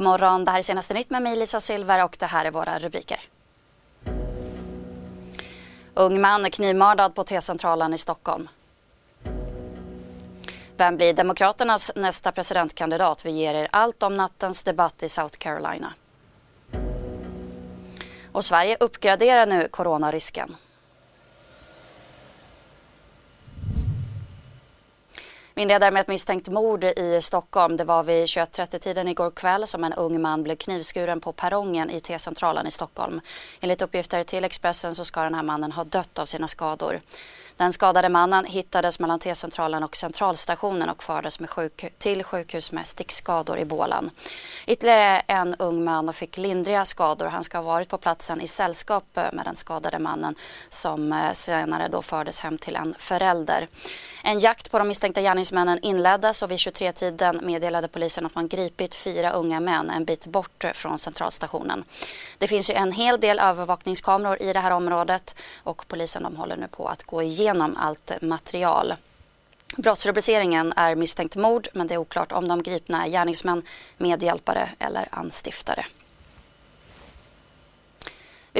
God morgon, det här är senaste nytt med mig Lisa Silver och det här är våra rubriker. Ung man knivmördad på T-centralen i Stockholm. Vem blir Demokraternas nästa presidentkandidat? Vi ger er allt om nattens debatt i South Carolina. Och Sverige uppgraderar nu coronarisken. Vi inleder med ett misstänkt mord i Stockholm. Det var vid 21.30-tiden igår kväll som en ung man blev knivskuren på perrongen i T-centralen i Stockholm. Enligt uppgifter till Expressen så ska den här mannen ha dött av sina skador. Den skadade mannen hittades mellan T-centralen och centralstationen och fördes med sjuk till sjukhus med stickskador i bålen. Ytterligare en ung man fick lindriga skador. Han ska ha varit på platsen i sällskap eh, med den skadade mannen som eh, senare då fördes hem till en förälder. En jakt på de misstänkta gärningsmännen inleddes och vid 23-tiden meddelade polisen att man gripit fyra unga män en bit bort från centralstationen. Det finns ju en hel del övervakningskameror i det här området och polisen de håller nu på att gå igenom allt material. Brottsrubriceringen är misstänkt mord men det är oklart om de gripna är gärningsmän, medhjälpare eller anstiftare.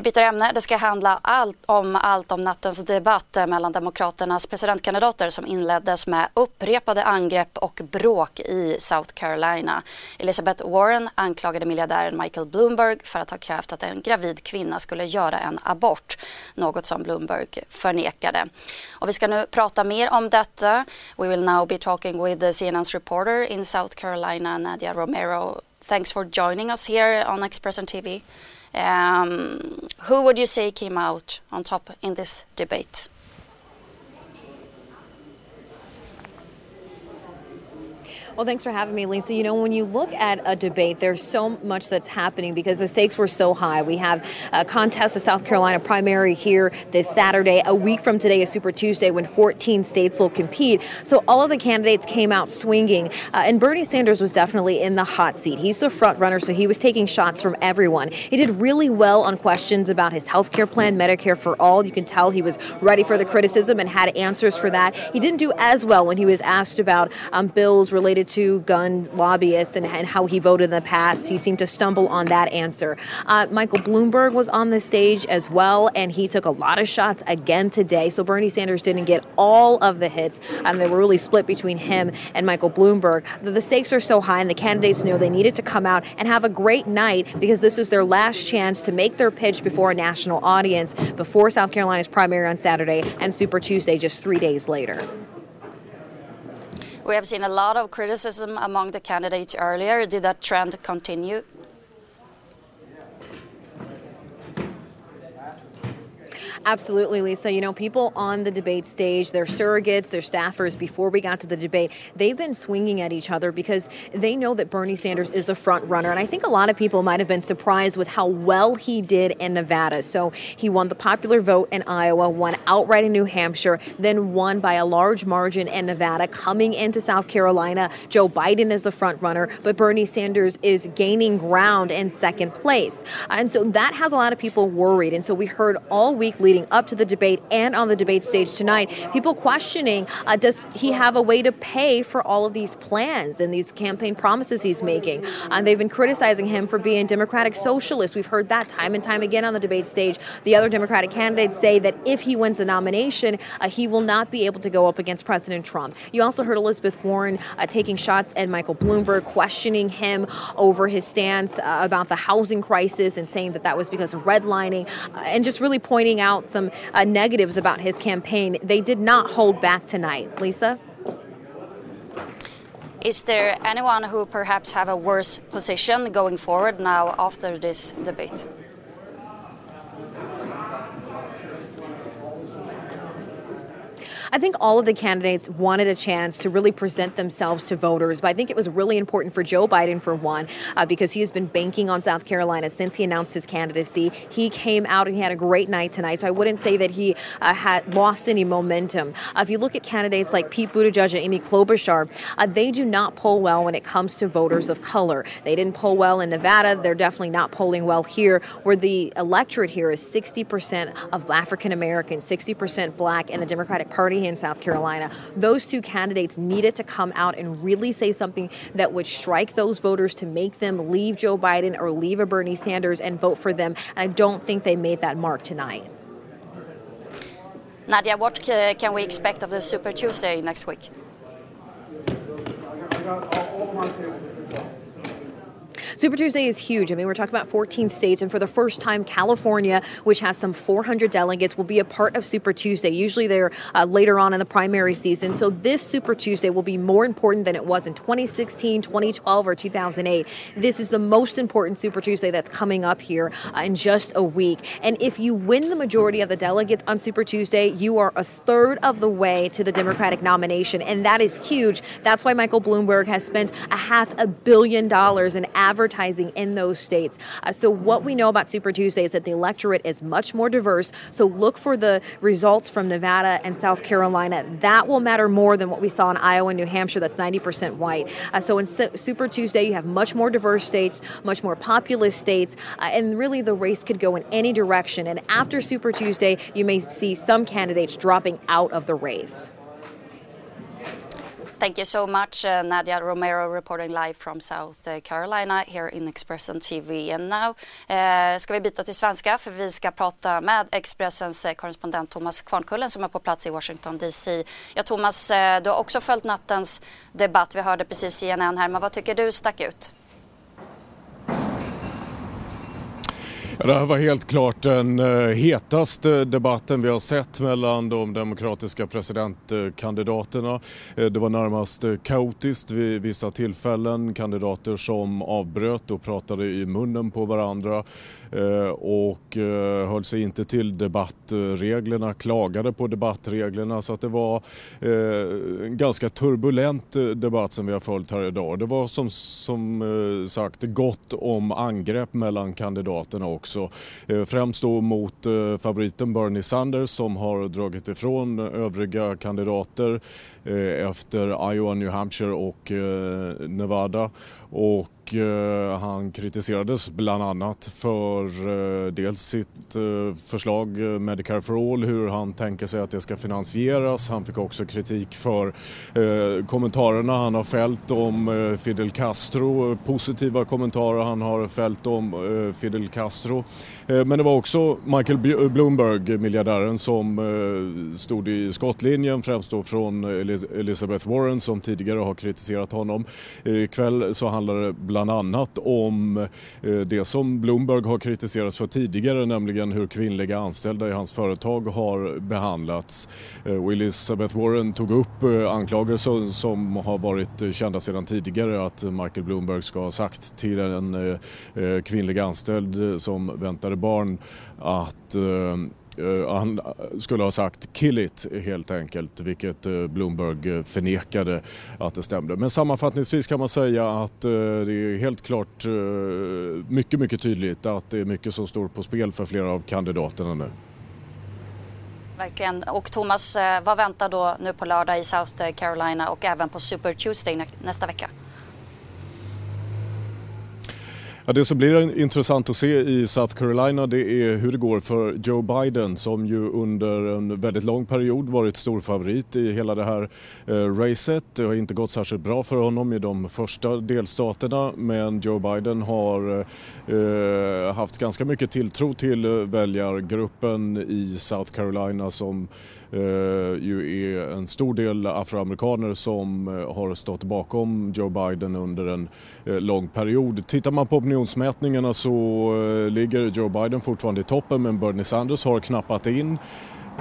Vi byter ämne. Det ska handla allt om allt om nattens debatt eh, mellan Demokraternas presidentkandidater som inleddes med upprepade angrepp och bråk i South Carolina. Elizabeth Warren anklagade miljardären Michael Bloomberg för att ha krävt att en gravid kvinna skulle göra en abort, något som Bloomberg förnekade. Och vi ska nu prata mer om detta. We will now be talking with the CNN's reporter in South Carolina, Nadia Romero. Thanks for joining us here on Expression TV. Um, who would you say came out on top in this debate? Well, thanks for having me, Lisa. You know, when you look at a debate, there's so much that's happening because the stakes were so high. We have a contest, the South Carolina primary here this Saturday. A week from today is Super Tuesday when 14 states will compete. So all of the candidates came out swinging, uh, and Bernie Sanders was definitely in the hot seat. He's the front runner, so he was taking shots from everyone. He did really well on questions about his health care plan, Medicare for All. You can tell he was ready for the criticism and had answers for that. He didn't do as well when he was asked about um, bills related to gun lobbyists and, and, how he voted in the past. He seemed to stumble on that answer. Uh, Michael Bloomberg was on the stage as well, and he took a lot of shots again today. So Bernie Sanders didn't get all of the hits. Um, they were really split between him and Michael Bloomberg. The, the stakes are so high, and the candidates knew they needed to come out and have a great night because this is their last chance to make their pitch before a national audience before South Carolina's primary on Saturday and Super Tuesday just three days later. We have seen a lot of criticism among the candidates earlier. Did that trend continue? Absolutely, Lisa. You know, people on the debate stage, their surrogates, their staffers, before we got to the debate, they've been swinging at each other because they know that Bernie Sanders is the front runner. And I think a lot of people might have been surprised with how well he did in Nevada. So he won the popular vote in Iowa, won outright in New Hampshire, then won by a large margin in Nevada. Coming into South Carolina, Joe Biden is the front runner, but Bernie Sanders is gaining ground in second place. And so that has a lot of people worried. And so we heard all week leading up to the debate and on the debate stage tonight, people questioning uh, does he have a way to pay for all of these plans and these campaign promises he's making? And they've been criticizing him for being democratic socialist. We've heard that time and time again on the debate stage. The other Democratic candidates say that if he wins the nomination, uh, he will not be able to go up against President Trump. You also heard Elizabeth Warren uh, taking shots at Michael Bloomberg, questioning him over his stance uh, about the housing crisis and saying that that was because of redlining, uh, and just really pointing out some uh, negatives about his campaign. They did not hold back tonight. Lisa? Is there anyone who perhaps have a worse position going forward now after this debate? I think all of the candidates wanted a chance to really present themselves to voters, but I think it was really important for Joe Biden, for one, uh, because he has been banking on South Carolina since he announced his candidacy. He came out and he had a great night tonight, so I wouldn't say that he uh, had lost any momentum. Uh, if you look at candidates like Pete Buttigieg and Amy Klobuchar, uh, they do not poll well when it comes to voters of color. They didn't poll well in Nevada. They're definitely not polling well here, where the electorate here is 60% of African Americans, 60% black, and the Democratic Party in South Carolina. Those two candidates needed to come out and really say something that would strike those voters to make them leave Joe Biden or leave a Bernie Sanders and vote for them. And I don't think they made that mark tonight. Nadia, what can we expect of the Super Tuesday next week? Super Tuesday is huge. I mean, we're talking about 14 states, and for the first time, California, which has some 400 delegates, will be a part of Super Tuesday. Usually they're uh, later on in the primary season. So this Super Tuesday will be more important than it was in 2016, 2012, or 2008. This is the most important Super Tuesday that's coming up here uh, in just a week. And if you win the majority of the delegates on Super Tuesday, you are a third of the way to the Democratic nomination. And that is huge. That's why Michael Bloomberg has spent a half a billion dollars in advertising in those states. Uh, so, what we know about Super Tuesday is that the electorate is much more diverse. So, look for the results from Nevada and South Carolina. That will matter more than what we saw in Iowa and New Hampshire, that's 90% white. Uh, so, in Su- Super Tuesday, you have much more diverse states, much more populous states, uh, and really the race could go in any direction. And after Super Tuesday, you may see some candidates dropping out of the race. Thank you so much, uh, Nadia Romero, reporting live from South uh, Carolina here in Expressen TV. And now eh, ska vi byta till svenska för vi ska prata med Expressens eh, korrespondent Thomas Kvarnkullen som är på plats i Washington DC. Ja, Thomas, eh, du har också följt nattens debatt. Vi hörde precis CNN här, men vad tycker du stack ut? Det här var helt klart den eh, hetaste debatten vi har sett mellan de demokratiska presidentkandidaterna. Eh, det var närmast eh, kaotiskt vid vissa tillfällen. Kandidater som avbröt och pratade i munnen på varandra Eh, och eh, höll sig inte till debattreglerna, klagade på debattreglerna så att det var eh, en ganska turbulent debatt som vi har följt här idag. Det var som, som sagt gott om angrepp mellan kandidaterna också. Främst då mot favoriten Bernie Sanders som har dragit ifrån övriga kandidater Eh, efter Iowa, New Hampshire och eh, Nevada. Och eh, han kritiserades bland annat för dels sitt förslag Medicare for All, hur han tänker sig att det ska finansieras. Han fick också kritik för kommentarerna han har fällt om Fidel Castro, positiva kommentarer han har fällt om Fidel Castro. Men det var också Michael Bloomberg, miljardären, som stod i skottlinjen, främst då från Elizabeth Warren som tidigare har kritiserat honom. Ikväll så handlar det bland annat om eh, det som Bloomberg har kritiserats för tidigare, nämligen hur kvinnliga anställda i hans företag har behandlats. Eh, och Elizabeth Warren tog upp eh, anklagelser som har varit kända sedan tidigare att Michael Bloomberg ska ha sagt till en kvinnlig anställd som väntade barn att Eh, han eh, skulle ha sagt kill it helt enkelt, vilket eh, Bloomberg förnekade att det stämde. Men sammanfattningsvis kan man säga att det är helt klart mycket, mycket tydligt att det är mycket som står på spel för flera av kandidaterna nu. Verkligen. Och Thomas, vad väntar då nu på lördag i South Carolina och även på Super Tuesday nästa vecka? Ja, det som blir intressant att se i South Carolina det är hur det går för Joe Biden som ju under en väldigt lång period varit storfavorit i hela det här eh, racet. Det har inte gått särskilt bra för honom i de första delstaterna men Joe Biden har eh, haft ganska mycket tilltro till väljargruppen i South Carolina som eh, Eh, ju är en stor del afroamerikaner som eh, har stått bakom Joe Biden under en eh, lång period. Tittar man på opinionsmätningarna så ligger Joe Biden fortfarande i toppen men Bernie Sanders har knappat in.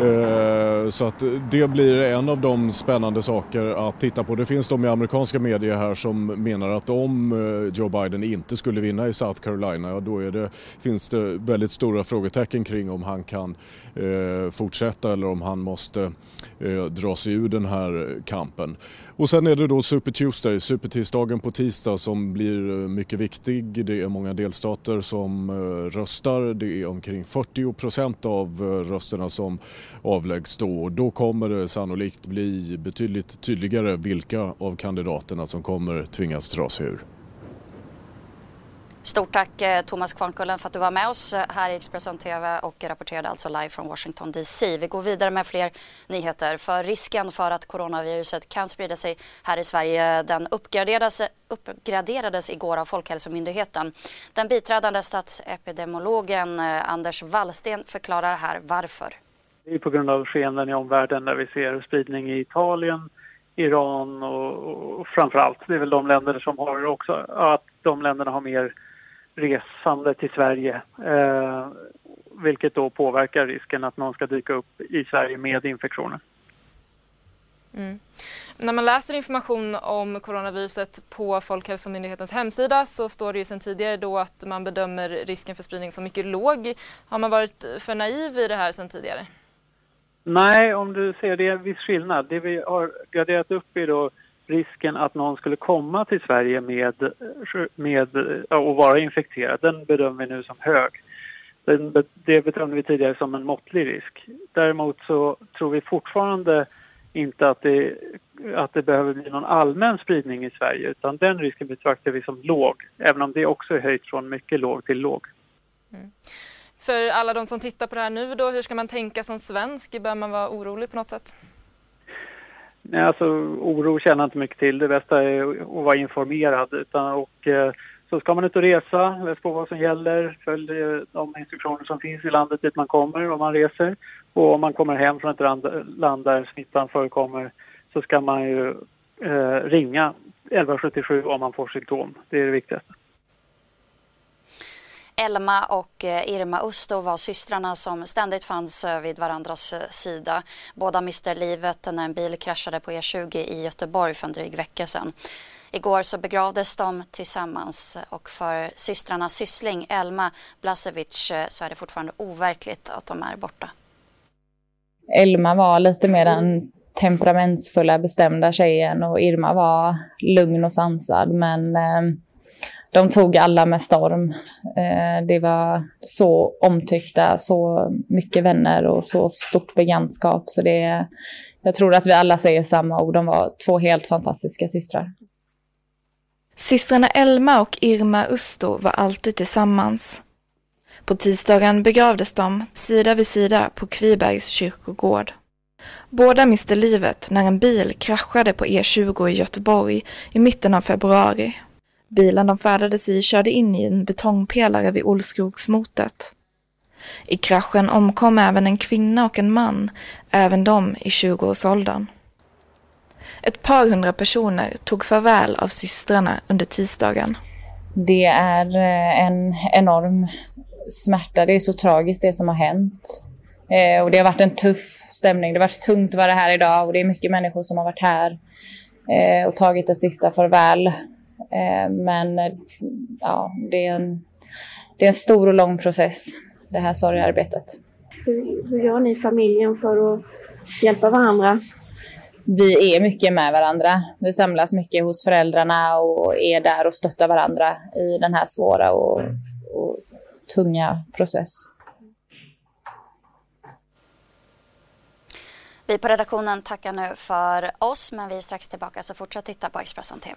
Eh, så att det blir en av de spännande saker att titta på. Det finns de i amerikanska medier här som menar att om eh, Joe Biden inte skulle vinna i South Carolina, ja, då är det, finns det väldigt stora frågetecken kring om han kan eh, fortsätta eller om han måste eh, dra sig ur den här kampen. Och sen är det då Super Tuesday, supertisdagen på tisdag som blir eh, mycket viktig. Det är många delstater som röstar. Det är omkring 40 procent av rösterna som avläggs då. Då kommer det sannolikt bli betydligt tydligare vilka av kandidaterna som kommer tvingas dra sig ur. Stort tack eh, Thomas Kvarnkullen för att du var med oss eh, här i Expressen TV och rapporterade alltså live från Washington DC. Vi går vidare med fler nyheter för risken för att coronaviruset kan sprida sig här i Sverige den uppgraderades, uppgraderades igår av Folkhälsomyndigheten. Den biträdande statsepidemiologen eh, Anders Wallsten förklarar här varför. Det är på grund av skeenden i omvärlden där vi ser spridning i Italien, Iran och, och framför allt, det är väl de länder som har också, att de länderna har mer resande till Sverige. Eh, vilket då påverkar risken att någon ska dyka upp i Sverige med infektionen. Mm. När man läser information om coronaviruset på Folkhälsomyndighetens hemsida så står det ju sedan tidigare då att man bedömer risken för spridning som mycket låg. Har man varit för naiv i det här sedan tidigare? Nej, om du ser det är en viss skillnad. Det vi har graderat upp är då risken att någon skulle komma till Sverige med, med och vara infekterad. Den bedömer vi nu som hög. Den, det bedömde vi tidigare som en måttlig risk. Däremot så tror vi fortfarande inte att det, att det behöver bli någon allmän spridning i Sverige utan den risken betraktar vi som låg, även om det också är höjt från mycket låg till låg. Mm. För alla de som tittar på det här nu då, hur ska man tänka som svensk? Bör man vara orolig på något sätt? Nej, alltså oro känner inte mycket till. Det bästa är att vara informerad. Utan, och, eh, så ska man ut och resa, läs på vad som gäller, följ eh, de instruktioner som finns i landet dit man kommer om man reser. Och om man kommer hem från ett land där smittan förekommer så ska man ju eh, ringa 1177 om man får symptom. Det är det viktigaste. Elma och eh, Irma Usto var systrarna som ständigt fanns eh, vid varandras eh, sida. Båda miste livet när en bil kraschade på E20 i Göteborg för en dryg vecka sedan. Igår så begravdes de tillsammans och för systrarnas syssling Elma Blasevic så är det fortfarande overkligt att de är borta. Elma var lite mer den temperamentsfulla, bestämda tjejen och Irma var lugn och sansad men ehm, de tog alla med storm. Eh, det var så omtyckta, så mycket vänner och så stort bekantskap. Så det, jag tror att vi alla säger samma ord. De var två helt fantastiska systrar. Systrarna Elma och Irma Usto var alltid tillsammans. På tisdagen begravdes de sida vid sida på Kvibergs kyrkogård. Båda miste livet när en bil kraschade på E20 i Göteborg i mitten av februari. Bilen de färdades i körde in i en betongpelare vid Olskogsmotet. I kraschen omkom även en kvinna och en man, även de i 20-årsåldern. Ett par hundra personer tog farväl av systrarna under tisdagen. Det är eh, en enorm smärta. Det är så tragiskt det som har hänt. Eh, och det har varit en tuff stämning. Det har varit tungt att vara här idag och det är mycket människor som har varit här eh, och tagit ett sista farväl. Eh, men ja, det är, en, det är en stor och lång process, det här sorgearbetet. Hur, hur gör ni familjen för att hjälpa varandra? Vi är mycket med varandra. Vi samlas mycket hos föräldrarna och är där och stöttar varandra i den här svåra och, och tunga process. Vi på redaktionen tackar nu för oss men vi är strax tillbaka så fortsätt titta på Expressen TV.